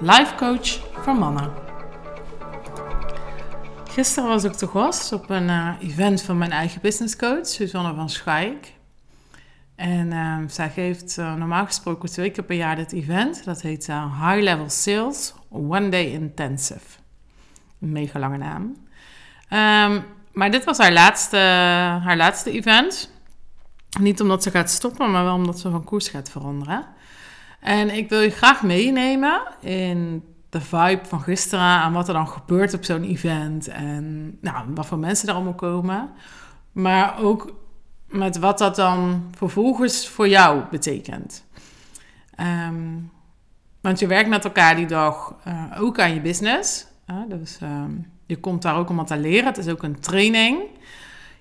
life coach voor mannen. Gisteren was ik te gast op een uh, event van mijn eigen business coach, Suzanne van Schaik. En uh, zij geeft uh, normaal gesproken twee keer per jaar dit event. Dat heet High Level Sales One Day Intensive. Een mega lange naam. Um, maar dit was haar laatste, haar laatste event. Niet omdat ze gaat stoppen, maar wel omdat ze van koers gaat veranderen. En ik wil je graag meenemen in de vibe van gisteren en wat er dan gebeurt op zo'n event. En nou, wat voor mensen er allemaal komen. Maar ook met wat dat dan vervolgens voor jou betekent. Um, want je werkt met elkaar die dag uh, ook aan je business. Uh, dus um, je komt daar ook om wat te leren. Het is ook een training.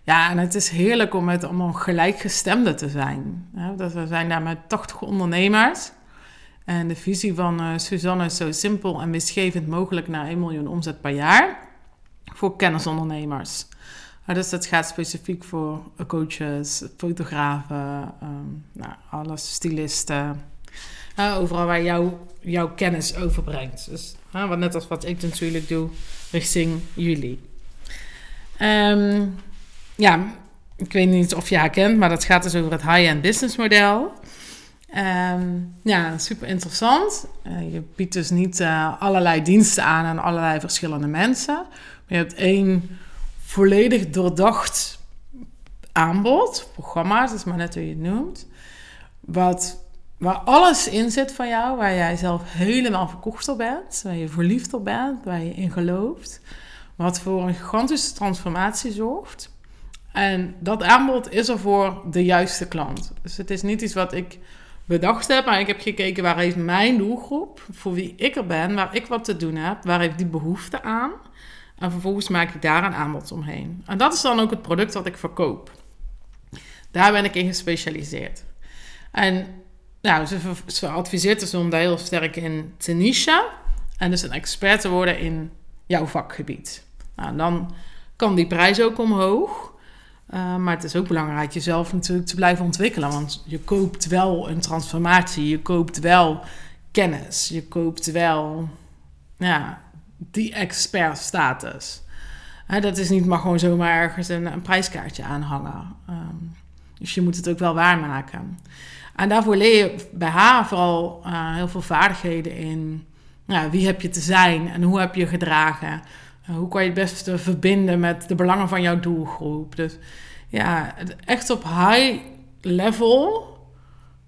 Ja, en het is heerlijk om met allemaal gelijkgestemden te zijn. Dus we zijn daar met 80 ondernemers. En de visie van uh, Suzanne is zo simpel en misgevend mogelijk naar 1 miljoen omzet per jaar voor kennisondernemers. dus dat gaat specifiek voor coaches, fotografen, um, nou, alles, stylisten. Overal waar jou, jouw kennis overbrengt. Dus wat net als wat ik natuurlijk doe richting jullie. Um, ja, ik weet niet of je haar kent, maar dat gaat dus over het high-end business model. Um, ja, super interessant. Uh, je biedt dus niet uh, allerlei diensten aan aan allerlei verschillende mensen. Maar je hebt één volledig doordacht aanbod, programma's, dat is maar net hoe je het noemt. Wat, waar alles in zit van jou, waar jij zelf helemaal verkocht op bent, waar je verliefd op bent, waar je in gelooft. Wat voor een gigantische transformatie zorgt. En dat aanbod is er voor de juiste klant. Dus het is niet iets wat ik bedacht heb, maar ik heb gekeken waar heeft mijn doelgroep, voor wie ik er ben, waar ik wat te doen heb, waar heeft die behoefte aan. En vervolgens maak ik daar een aanbod omheen. En dat is dan ook het product dat ik verkoop. Daar ben ik in gespecialiseerd. En nou, ze, adviseert dus om daar heel sterk in te nichen. En dus een expert te worden in jouw vakgebied. Nou, dan kan die prijs ook omhoog. Uh, maar het is ook belangrijk jezelf natuurlijk te blijven ontwikkelen. Want je koopt wel een transformatie. Je koopt wel kennis. Je koopt wel die expertstatus. Uh, dat is niet maar gewoon zomaar ergens een, prijskaartje aanhangen. Um, dus je moet het ook wel waarmaken. En daarvoor leer je bij haar vooral uh, heel veel vaardigheden in. Wie heb je te zijn en hoe heb je gedragen? Eh, hoe kan je het beste verbinden met de belangen van jouw doelgroep? Dus ja, echt op high level.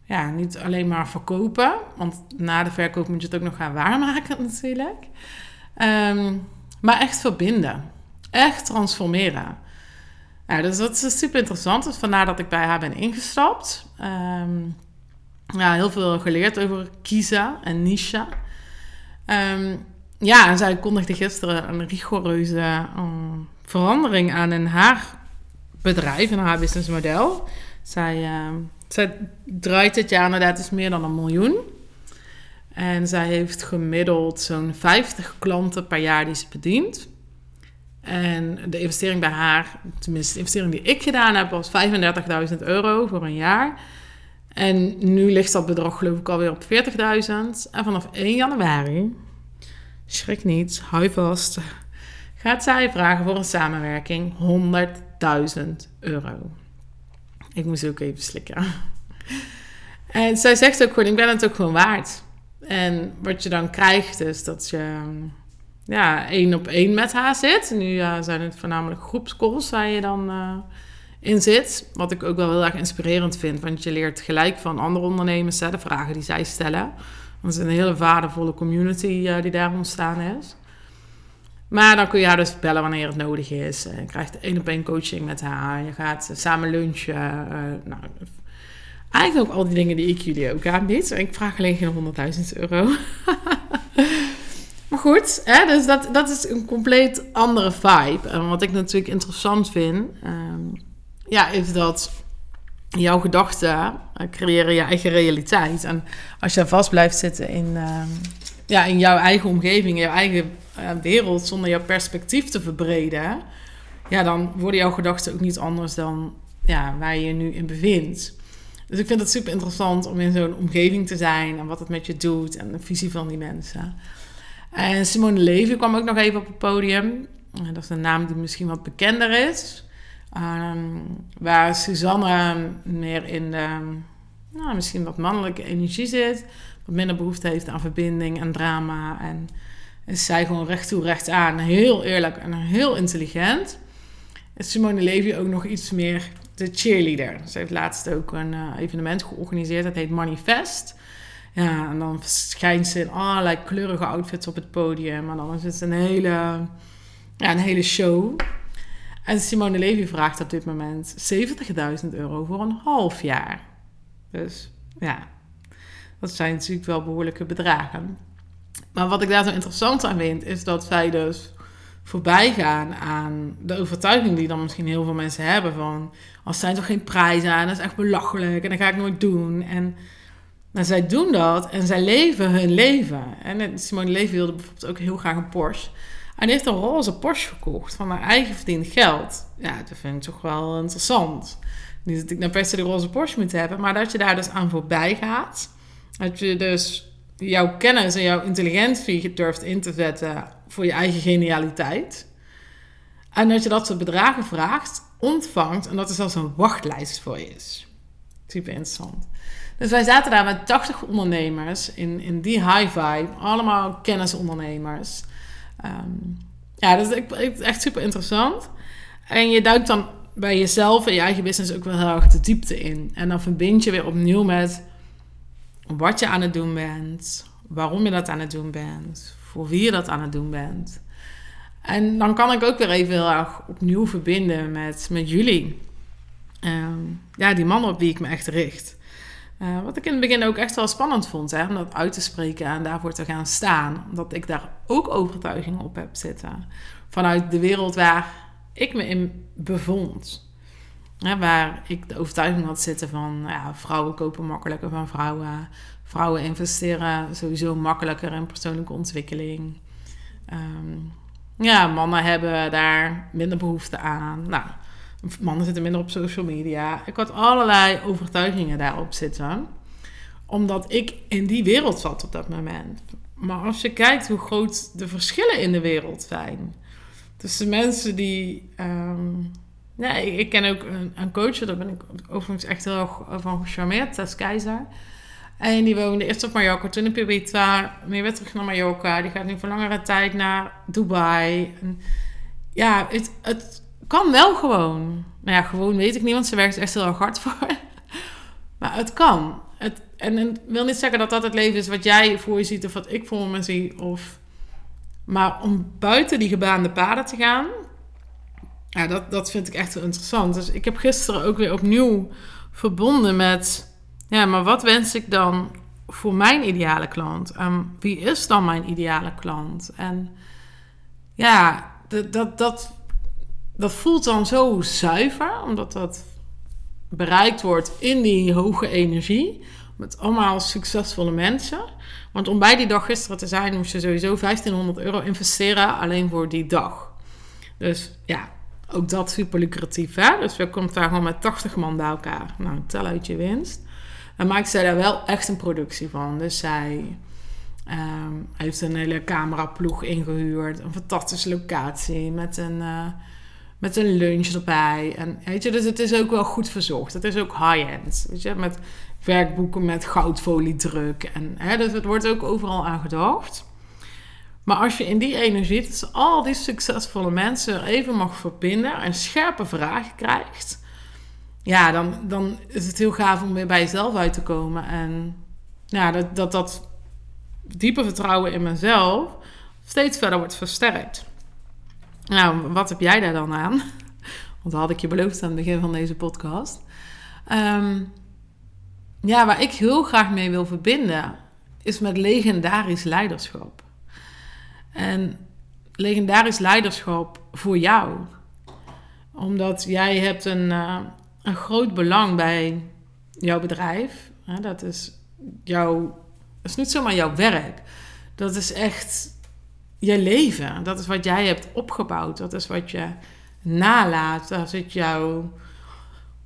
Ja, niet alleen maar verkopen. Want na de verkoop moet je het ook nog gaan waarmaken natuurlijk. Um, maar echt verbinden. Echt transformeren. Ja, dus dat is super interessant. Dus vandaar dat ik bij haar ben ingestapt. Um, ja, heel veel geleerd over kiezen en niche. Um, ja, zij kondigde gisteren een rigoureuze uh, verandering aan in haar bedrijf, in haar businessmodel. Zij, uh, zij draait dit jaar inderdaad meer dan een miljoen. En zij heeft gemiddeld zo'n 50 klanten per jaar die ze bedient. En de investering bij haar, tenminste de investering die ik gedaan heb, was 35.000 euro voor een jaar. En nu ligt dat bedrag geloof ik alweer op 40.000. En vanaf 1 januari schrik niet, hou vast, gaat zij vragen voor een samenwerking 100.000 euro. Ik moest ook even slikken. En zij zegt ook gewoon, ik ben het ook gewoon waard. En wat je dan krijgt is dat je ja, één op één met haar zit. Nu zijn het voornamelijk groepscalls waar je dan uh, in zit. Wat ik ook wel heel erg inspirerend vind. Want je leert gelijk van andere ondernemers de vragen die zij stellen. Dat is een hele waardevolle community uh, die daar ontstaan is. Maar dan kun je haar dus bellen wanneer het nodig is. Je krijgt één op één coaching met haar. Je gaat samen lunchen. Uh, nou, eigenlijk ook al die dingen die ik jullie ook aanbied. Ik vraag alleen geen 100.000 euro. Maar goed, hè, dus dat, dat is een compleet andere vibe. En wat ik natuurlijk interessant vind, ehm, ja, is dat jouw gedachten uh, creëren je eigen realiteit. En als je vast blijft zitten in, ehm, ja, in jouw eigen omgeving, jouw eigen uh, wereld, zonder jouw perspectief te verbreden, ja, dan worden jouw gedachten ook niet anders dan ja, waar je je nu in bevindt. Dus ik vind het super interessant om in zo'n omgeving te zijn en wat het met je doet en de visie van die mensen. En Simone Levy kwam ook nog even op het podium. Dat is een naam die misschien wat bekender is. Um, waar Suzanne meer in de, nou, misschien wat mannelijke energie zit. Wat minder behoefte heeft aan verbinding en drama. En is zij gewoon recht toe, recht aan. Heel eerlijk en heel intelligent. Is Simone Levy ook nog iets meer de cheerleader. Ze heeft laatst ook een uh, evenement georganiseerd. Dat heet Manifest. Ja, en dan schijnt ze in allerlei kleurige outfits op het podium. Maar dan is het een hele, ja, een hele show. En Simone Levy vraagt op dit moment 70.000 euro voor een half jaar. Dus ja, dat zijn natuurlijk wel behoorlijke bedragen. Maar wat ik daar zo interessant aan vind, is dat zij dus voorbij gaan aan de overtuiging die dan misschien heel veel mensen hebben van... als zijn toch geen prijzen aan, dat is echt belachelijk en dat ga ik nooit doen. En zij doen dat en zij leven hun leven. En Simone Levy wilde bijvoorbeeld ook heel graag een Porsche. En heeft een roze Porsche gekocht van haar eigen verdiend geld. Ja, dat vind ik toch wel interessant. Niet dat ik nou per se de roze Porsche moet hebben, maar dat je daar dus aan voorbij gaat. Dat je dus jouw kennis en jouw intelligentie durft in te zetten voor je eigen genialiteit. En dat je dat soort bedragen vraagt, ontvangt en dat er zelfs een wachtlijst voor je is. Super interessant. Dus wij zaten daar met 80 ondernemers in, in die high vibe, allemaal kennisondernemers. Um, ja, dat is echt super interessant. En je duikt dan bij jezelf en je eigen business ook wel heel erg de diepte in. En dan verbind je weer opnieuw met wat je aan het doen bent, waarom je dat aan het doen bent, voor wie je dat aan het doen bent. En dan kan ik ook weer even heel erg opnieuw verbinden met, met jullie. Um, ja, die mannen op wie ik me echt richt. Uh, wat ik in het begin ook echt wel spannend vond, hè, om dat uit te spreken en daarvoor te gaan staan. Omdat ik daar ook overtuigingen op heb zitten. Vanuit de wereld waar ik me in bevond. waar ik de overtuiging had zitten van ja, vrouwen kopen makkelijker van vrouwen. Vrouwen investeren sowieso makkelijker in persoonlijke ontwikkeling. Um, ja, mannen hebben daar minder behoefte aan. Nou, Mannen zitten minder op social media. Ik had allerlei overtuigingen daarop zitten. Omdat ik in die wereld zat op dat moment. Maar als je kijkt hoe groot de verschillen in de wereld zijn. Tussen mensen die. Um, ja, ik, ken ook een, een, coach, daar ben ik overigens echt heel erg van gecharmeerd, Tess Keizer. En die woonde eerst op Mallorca, toen op Ibiza, weer weer terug naar Mallorca. Die gaat nu voor langere tijd naar Dubai. Ja, het, het, kan wel gewoon. Nou ja, gewoon weet ik niet, want ze werkt er echt heel erg hard voor. Maar het kan. Het, en ik wil niet zeggen dat dat het leven is wat jij voor je ziet of wat ik voor me zie. Of, maar om buiten die gebaande paden te gaan, ja, dat, dat vind ik echt heel interessant. Dus ik heb gisteren ook weer opnieuw verbonden met, ja, maar wat wens ik dan voor mijn ideale klant? En wie is dan mijn ideale klant? En ja, dat, dat, dat dat voelt dan zo zuiver, omdat dat bereikt wordt in die hoge energie. Met allemaal succesvolle mensen. Want om bij die dag gisteren te zijn, moest je sowieso 1500 euro investeren alleen voor die dag. Dus ja, ook dat super lucratief. Hè? Dus we komen daar gewoon met 80 man bij elkaar. Nou, tel uit je winst. En maakt zij daar wel echt een productie van. Dus zij um, heeft een hele cameraploeg ingehuurd. Een fantastische locatie met een. Uh, met een lunch erbij. En weet je, dus het is ook wel goed verzorgd. Het is ook high-end. Weet je, met werkboeken met goudfoliedruk. En hè, dus het wordt ook overal aan gedacht. Maar als je in die energie, dus al die succesvolle mensen even mag verbinden en scherpe vragen krijgt, ja, dan, dan is het heel gaaf om weer bij jezelf uit te komen. En ja, dat dat, dat diepe vertrouwen in mezelf steeds verder wordt versterkt. Nou, wat heb jij daar dan aan? Want dat had ik je beloofd aan het begin van deze podcast. Ehm, ja, waar ik heel graag mee wil verbinden, is met legendarisch leiderschap. En legendarisch leiderschap voor jou. Omdat jij hebt een, uh, een groot belang bij jouw bedrijf. dat is jouw, dat is niet zomaar jouw werk. Dat is echt je leven. Dat is wat jij hebt opgebouwd. Dat is wat je nalaat. Daar zit jouw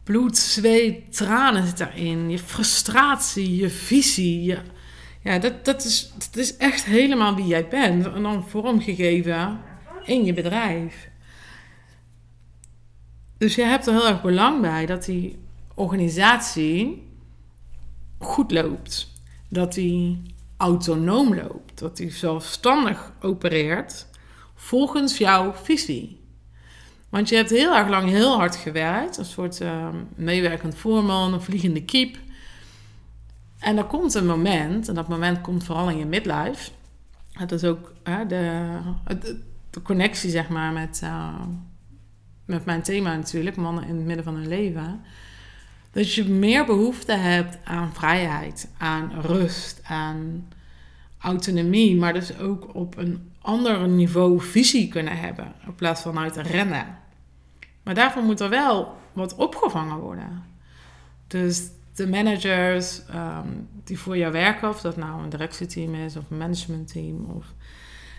bloed, zweet, tranen zit daarin. Je frustratie, je visie. Je, ja, dat, dat, is, dat is echt helemaal wie jij bent. En dan vormgegeven in je bedrijf. Dus je hebt er heel erg belang bij dat die organisatie goed loopt. Dat die autonoom loopt. Dat die zelfstandig opereert volgens jouw visie. Want je hebt heel erg lang heel hard gewerkt. Een soort uh, meewerkend voorman, een vliegende kiep. En er komt een moment, en dat moment komt vooral in je midlife. Het is ook de, de, connectie, zeg maar, met, uh, met mijn thema natuurlijk, mannen in het midden van hun leven. Dat je meer behoefte hebt aan vrijheid, aan rust, aan autonomie, maar dus ook op een ander niveau visie kunnen hebben, in plaats van uit rennen. Maar daarvoor moet er wel wat opgevangen worden. Dus de managers ehm, die voor jou werken, of dat nou een directieteam is of een managementteam, of,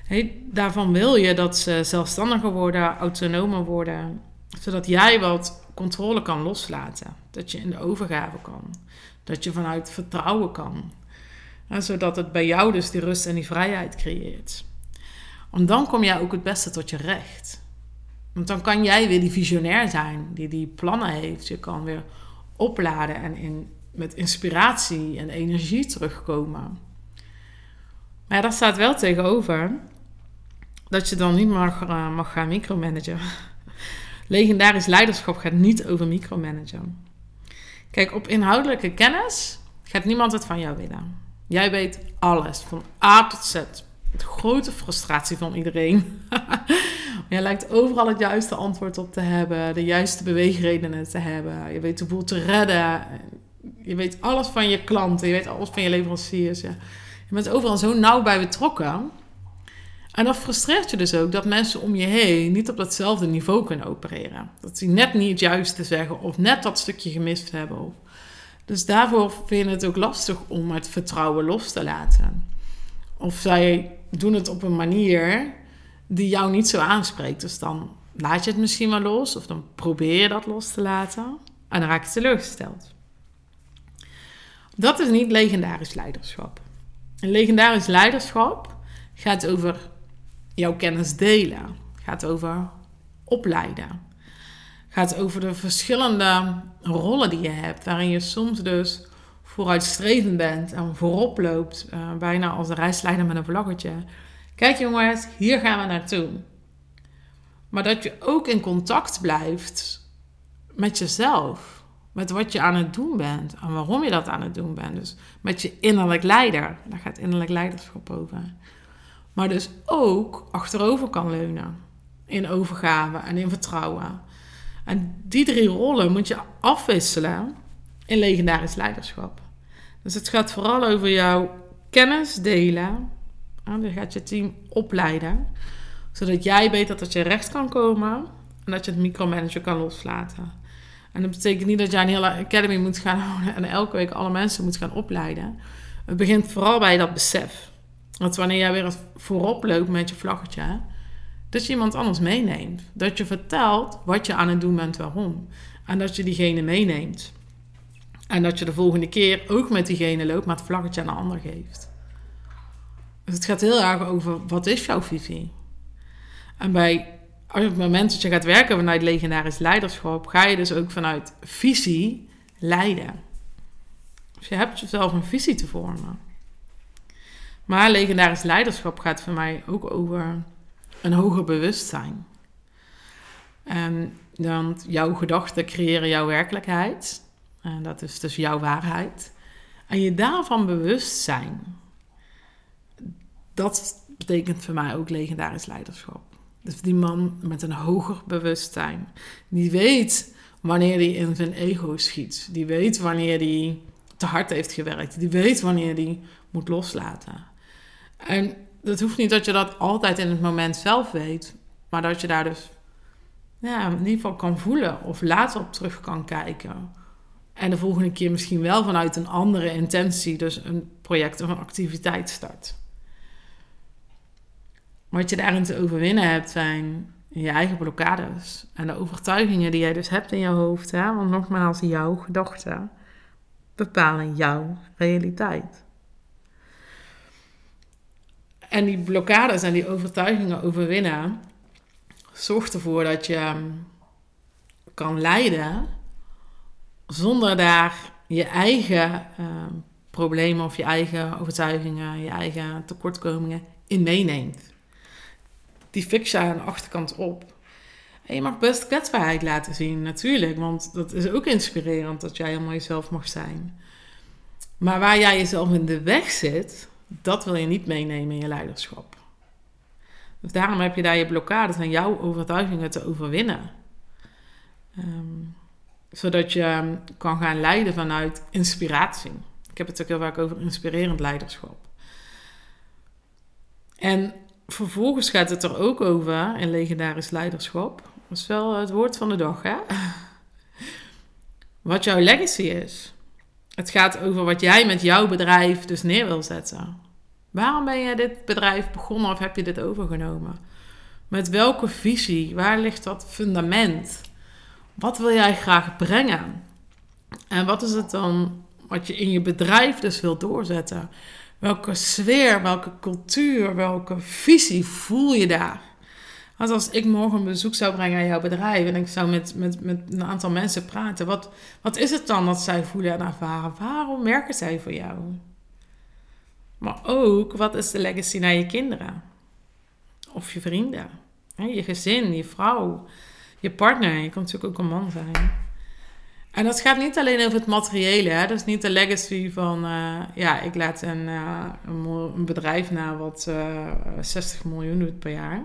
hey, daarvan wil je dat ze zelfstandiger worden, autonomer worden, zodat jij wat controle kan loslaten. Dat je in de overgave kan. Dat je vanuit vertrouwen kan. zodat het bij jou dus die rust en die vrijheid creëert. Want dan kom jij ook het beste tot je recht. Want dan kan jij weer die visionair zijn, die die plannen heeft. Je kan weer opladen en in, met inspiratie en energie terugkomen. Maar ja, daar staat wel tegenover dat je dan niet mag, uh, mag gaan micromanagen. Legendarisch leiderschap gaat niet over micromanagen. Kijk, op inhoudelijke kennis gaat niemand het van jou willen. Jij weet alles, van A tot Z. De grote frustratie van iedereen. Jij lijkt overal het juiste antwoord op te hebben, de juiste beweegredenen te hebben. Je weet de boel te redden. Je weet alles van je klanten, je weet alles van je leveranciers. Ja. Je bent overal zo nauw bij betrokken. En dat frustreert je dus ook dat mensen om je heen niet op datzelfde niveau kunnen opereren. Dat ze net niet het juiste zeggen of net dat stukje gemist hebben. Dus daarvoor vind je het ook lastig om het vertrouwen los te laten. Of zij doen het op een manier die jou niet zo aanspreekt. Dus dan laat je het misschien wel los of dan probeer je dat los te laten en dan raak je teleurgesteld. Dat is niet legendarisch leiderschap. Een legendarisch leiderschap gaat over jouw kennis delen, gaat over opleiden, gaat over de verschillende rollen die je hebt, waarin je soms dus vooruitstrevend bent en voorop loopt, uh, bijna als een reisleider met een vlaggetje. Kijk jongens, hier gaan we naartoe. Maar dat je ook in contact blijft met jezelf. Met wat je aan het doen bent en waarom je dat aan het doen bent. Dus met je innerlijk leider. Daar gaat innerlijk leiderschap over. Maar dus ook achterover kan leunen. In overgave en in vertrouwen. En die drie rollen moet je afwisselen in legendarisch leiderschap. Dus het gaat vooral over jouw kennis delen dan gaat je team opleiden, zodat jij beter tot je recht kan komen en dat je het micromanager kan loslaten. En dat betekent niet dat jij een hele academy moet gaan houden en elke week alle mensen moet gaan opleiden. Het begint vooral bij dat besef. Dat wanneer jij weer voorop loopt met je vlaggetje, dat je iemand anders meeneemt. Dat je vertelt wat je aan het doen bent, waarom. En dat je diegene meeneemt. En dat je de volgende keer ook met diegene loopt, maar het vlaggetje aan een ander geeft. Dus het gaat heel erg over wat is jouw visie? En bij op het moment dat je gaat werken vanuit legendarisch leiderschap, ga je dus ook vanuit visie leiden. Dus je hebt jezelf een visie te vormen. Maar legendarisch leiderschap gaat voor mij ook over een hoger bewustzijn. En dan jouw gedachten creëren jouw werkelijkheid. En dat is dus jouw waarheid. En je daarvan bewust zijn dat betekent voor mij ook legendarisch leiderschap. Dus die man met een hoger bewustzijn. Die weet wanneer hij in zijn ego schiet. Die weet wanneer hij te hard heeft gewerkt. Die weet wanneer hij moet loslaten. En het hoeft niet dat je dat altijd in het moment zelf weet, maar dat je daar dus ja, in ieder geval kan voelen of later op terug kan kijken. En de volgende keer misschien wel vanuit een andere intentie, dus een project of een activiteit start. Wat je daarin te overwinnen hebt zijn je eigen blokkades en de overtuigingen die jij dus hebt in je hoofd. Hè? Want nogmaals, jouw gedachten bepalen jouw realiteit. En die blokkades en die overtuigingen overwinnen zorgt ervoor dat je ehm, kan leiden zonder daar je eigen uh, problemen of je eigen overtuigingen, je eigen tekortkomingen in meeneemt. Die fix je aan de achterkant op. En je mag best kwetsbaarheid laten zien, natuurlijk, want dat is ook inspirerend dat jij helemaal jezelf mag zijn. Maar waar jij jezelf in de weg zit, dat wil je niet meenemen in je leiderschap. Dus daarom heb je daar je blokkades en jouw overtuigingen te overwinnen. Ehm, zodat je ehm, kan gaan leiden vanuit inspiratie. Ik heb het ook heel vaak over inspirerend leiderschap. En vervolgens gaat het er ook over in legendarisch leiderschap. Dat is wel het woord van de dag, hè? Wat jouw legacy is. Het gaat over wat jij met jouw bedrijf dus neer wil zetten. Waarom ben je dit bedrijf begonnen of heb je dit overgenomen? Met welke visie? Waar ligt dat fundament? Wat wil jij graag brengen? En wat is het dan wat je in je bedrijf dus wil doorzetten? Welke sfeer, welke cultuur, welke visie voel je daar? Als ik morgen een bezoek zou brengen aan jouw bedrijf en ik zou met, met, met een aantal mensen praten, wat, wat is het dan dat zij voelen en ervaren? Waarom werken zij voor jou? Maar ook, wat is de legacy naar je kinderen? Of je vrienden? Je gezin, je vrouw, je partner. Je kan natuurlijk ook een man zijn. En dat gaat niet alleen over het materiële. Hè? Dat is niet de legacy van... Uh, ja, ik laat een, uh, een, bedrijf na wat uh, eh, 60 miljoen doet per jaar.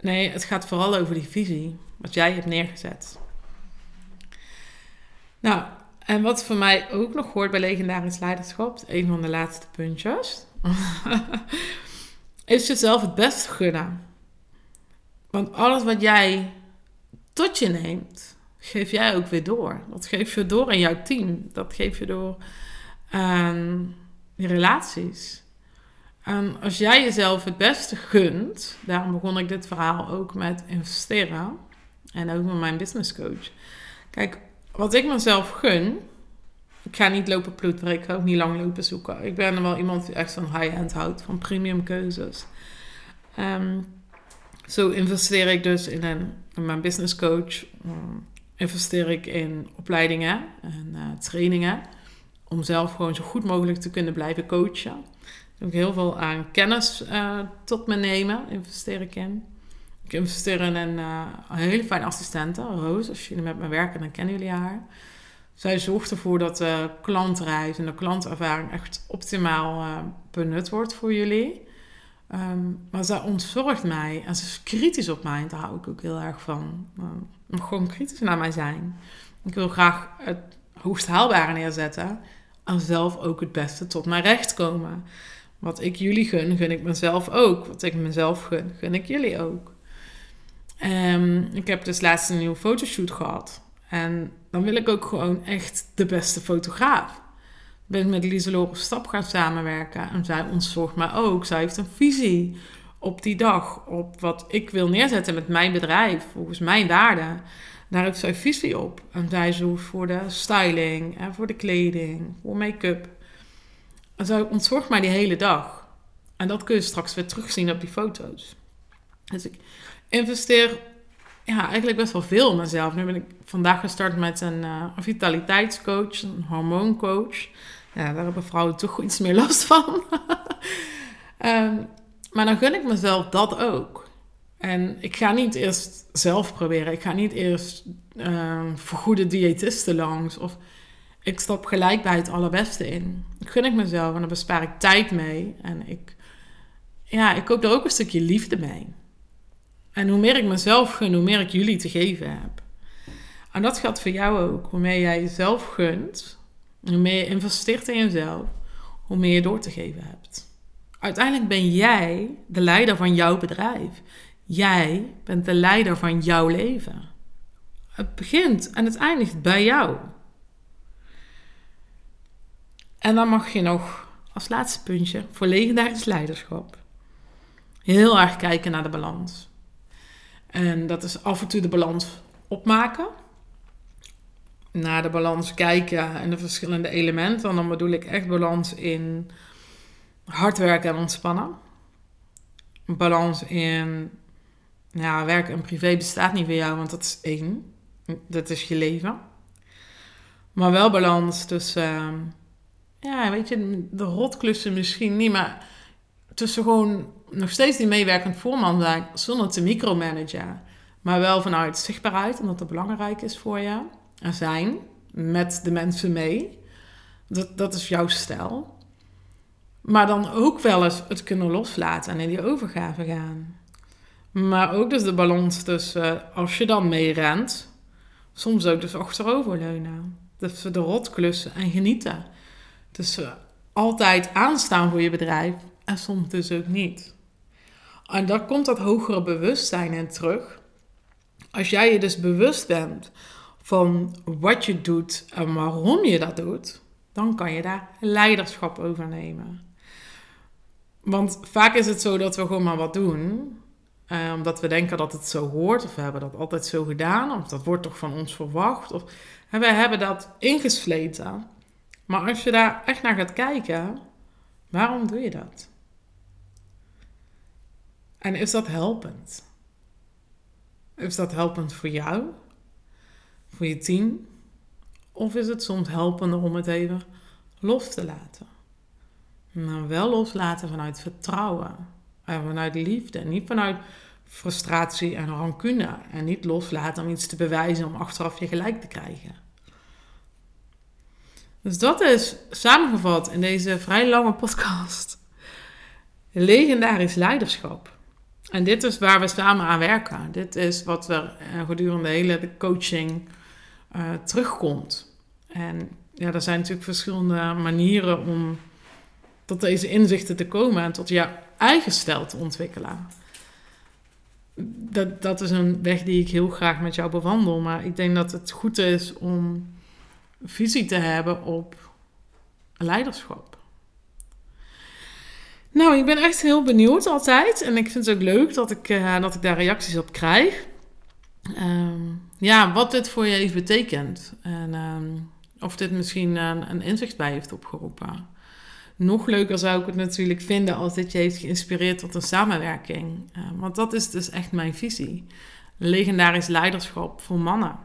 Nee, het gaat vooral over die visie. Wat jij hebt neergezet. Nou, en wat voor mij ook nog hoort bij legendarisch leiderschap, een van de laatste puntjes, is jezelf het best gunnen. Want alles wat jij tot je neemt, geef jij ook weer door. Dat geef je door in jouw team. Dat geef je door aan je relaties. En als jij jezelf het beste gunt, daarom begon ik dit verhaal ook met investeren en ook met mijn business coach. Kijk, wat ik mezelf gun, ik ga niet lopen ploeteren, ik ga ook niet lang lopen zoeken. Ik ben wel iemand die echt van high-end houdt, van premium keuzes. Ehm, zo investeer ik dus in, een, in mijn business coach. Um, investeer ik in opleidingen en uh, trainingen. Om zelf gewoon zo goed mogelijk te kunnen blijven coachen. Ik heel veel aan kennis uh, tot me nemen, investeer ik in. Ik investeer in een, een hele fijne assistente, Roos. Als jullie met me werken, dan kennen jullie haar. Zij zorgt ervoor dat de klantreis en de klantervaring echt optimaal uh, benut wordt voor jullie. Um, maar zij ontzorgt mij en ze is kritisch op mij. Daar hou ik ook heel erg van. Um, gewoon kritisch naar mij zijn. Ik wil graag het hoogst haalbare neerzetten. En zelf ook het beste tot mijn recht komen. Wat ik jullie gun, gun ik mezelf ook. Wat ik mezelf gun, gun ik jullie ook. Um, ik heb dus laatst een nieuwe fotoshoot gehad. En dan wil ik ook gewoon echt de beste fotograaf. Ik ben met Lieselore Stap gaan samenwerken. En zij ontzorgt mij ook. Zij heeft een visie op die dag. Op wat ik wil neerzetten met mijn bedrijf. Volgens mijn waarden. Daar heeft zij visie op. En zij zorgt voor de styling. En voor de kleding. Voor make-up. Zij ontzorgt mij die hele dag. En dat kun je straks weer terugzien op die foto's. Dus ik investeer ja, eigenlijk best wel veel in mezelf. Nu ben ik vandaag gestart met een, uh, vitaliteitscoach, een hormooncoach. Ja, daar hebben vrouwen toch iets meer last van. um, maar dan gun ik mezelf dat ook. En ik ga niet eerst zelf proberen. Ik ga niet eerst uh, voor goede diëtisten langs. Of ik stap gelijk bij het allerbeste in. Ik gun ik mezelf en dan bespaar ik tijd mee. En ik, ja, ik koop er ook een stukje liefde mee. En hoe meer ik mezelf gun, hoe meer ik jullie te geven heb. En dat geldt voor jou ook. Hoe meer jij jezelf gunt, hoe meer je investeert in jezelf, hoe meer je door te geven hebt. uiteindelijk ben jij de leider van jouw bedrijf. Jij bent de leider van jouw leven. Het begint en het eindigt bij jou. En dan mag je nog als laatste puntje voor legendarisch leiderschap heel erg kijken naar de balans. En dat is af en toe de balans opmaken. Naar de balans kijken en de verschillende elementen. En dan bedoel ik echt balans in hard werken en ontspannen. Balans in ja, werk en privé bestaat niet voor jou, want dat is één. Dat is je leven. Maar wel balans tussen, uh, ja, weet je, de rotklussen misschien niet, maar tussen gewoon nog steeds die meewerkend voorman zijn zonder te micromanagen. Maar wel vanuit zichtbaarheid, omdat dat belangrijk is voor je. En zijn met de mensen mee. Dat, dat is jouw stijl. Maar dan ook wel eens het kunnen loslaten en in die overgave gaan. Maar ook dus de balans tussen als je dan meerent, soms ook dus achteroverleunen. Tussen de rotklussen en genieten. Tussen altijd aanstaan voor je bedrijf en soms dus ook niet. En daar komt dat hogere bewustzijn in terug. Als jij je dus bewust bent van wat je doet en waarom je dat doet, dan kan je daar leiderschap over nemen. Want vaak is het zo dat we gewoon maar wat doen, eh, omdat we denken dat het zo hoort, of we hebben dat altijd zo gedaan, of dat wordt toch van ons verwacht, of en wij hebben dat ingesleten. Maar als je daar echt naar gaat kijken, waarom doe je dat? En is dat helpend? Is dat helpend voor jou? Voor je team? Of is het soms helpender om het even los te laten? Maar wel loslaten vanuit vertrouwen. En vanuit liefde. Niet vanuit frustratie en rancune. En niet loslaten om iets te bewijzen om achteraf je gelijk te krijgen. Dus dat is samengevat in deze vrij lange podcast. Legendarisch leiderschap. En dit is waar we samen aan werken. Dit is wat er uh, gedurende de hele coaching uh, terugkomt. En ja, er zijn natuurlijk verschillende manieren om tot deze inzichten te komen en tot je eigen stijl te ontwikkelen. Dat, dat is een weg die ik heel graag met jou bewandel. Maar ik denk dat het goed is om visie te hebben op leiderschap. Nou, ik ben echt heel benieuwd altijd. En ik vind het ook leuk dat ik, uh, dat ik daar reacties op krijg. Um, ja, wat dit voor je even betekent. En um, of dit misschien een, een, inzicht bij heeft opgeroepen. Nog leuker zou ik het natuurlijk vinden als dit je heeft geïnspireerd tot een samenwerking. Uh, want dat is dus echt mijn visie. Legendarisch leiderschap voor mannen.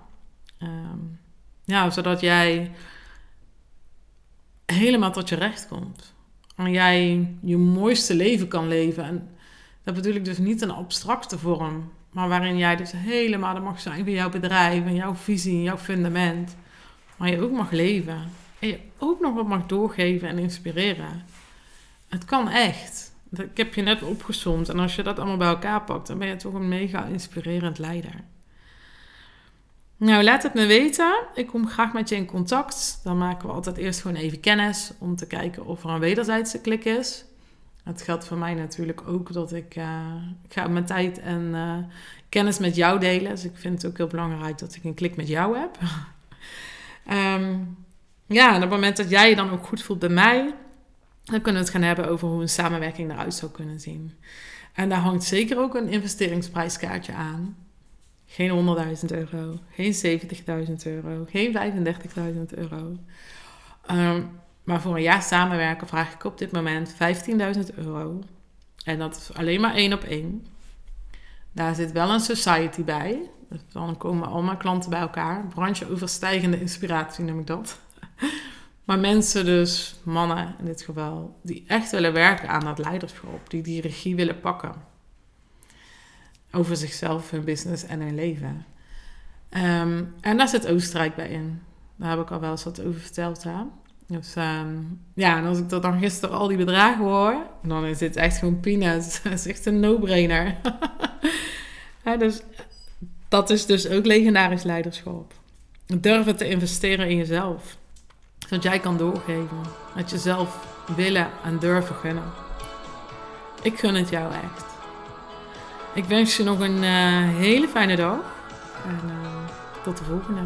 Um, ja, zodat jij helemaal tot je recht komt en jij je mooiste leven kan leven. En dat bedoel ik dus niet een abstracte vorm, maar waarin jij dus helemaal er mag zijn van jouw bedrijf en jouw visie jouw fundament. Maar je ook mag leven. En je ook nog wat mag doorgeven en inspireren. Het kan echt. Ik heb je net opgezomd. En als je dat allemaal bij elkaar pakt, dan ben je toch een mega inspirerend leider. Nou, laat het me weten. Ik kom graag met je in contact. Dan maken we altijd eerst gewoon even kennis om te kijken of er een wederzijdse klik is. Het geldt voor mij natuurlijk ook dat ik, ik ga mijn tijd en uh, kennis met jou delen. Dus ik vind het ook heel belangrijk dat ik een klik met jou heb. um, ja, en op het moment dat jij je dan ook goed voelt bij mij, dan kunnen we het gaan hebben over hoe een samenwerking eruit zou kunnen zien. En daar hangt zeker ook een investeringsprijskaartje aan. Geen 100.000 euro, geen 70.000 euro, geen 35.000 euro. Um, maar voor een jaar samenwerken vraag ik op dit moment 15.000 euro. En dat is alleen maar één op één. Daar zit wel een society bij. Dus dan komen al mijn klanten bij elkaar. Brancheoverstijgende inspiratie noem ik dat. Maar mensen dus, mannen in dit geval, die echt willen werken aan dat leiderschap. Die die regie willen pakken over zichzelf, hun business en hun leven. Ehm, en daar zit Oostenrijk bij in. Daar heb ik al wel eens wat over verteld. Hè? Dus um, ja, en als ik dan gisteren al die bedragen hoor, dan is dit echt gewoon peanuts. Dat is echt een no-brainer. dus dat is dus ook legendarisch leiderschap. Durven te investeren in jezelf. Zodat jij kan doorgeven. Met jezelf willen en durven gunnen. Ik gun het jou echt. Ik wens je nog een hele fijne dag. En tot de volgende.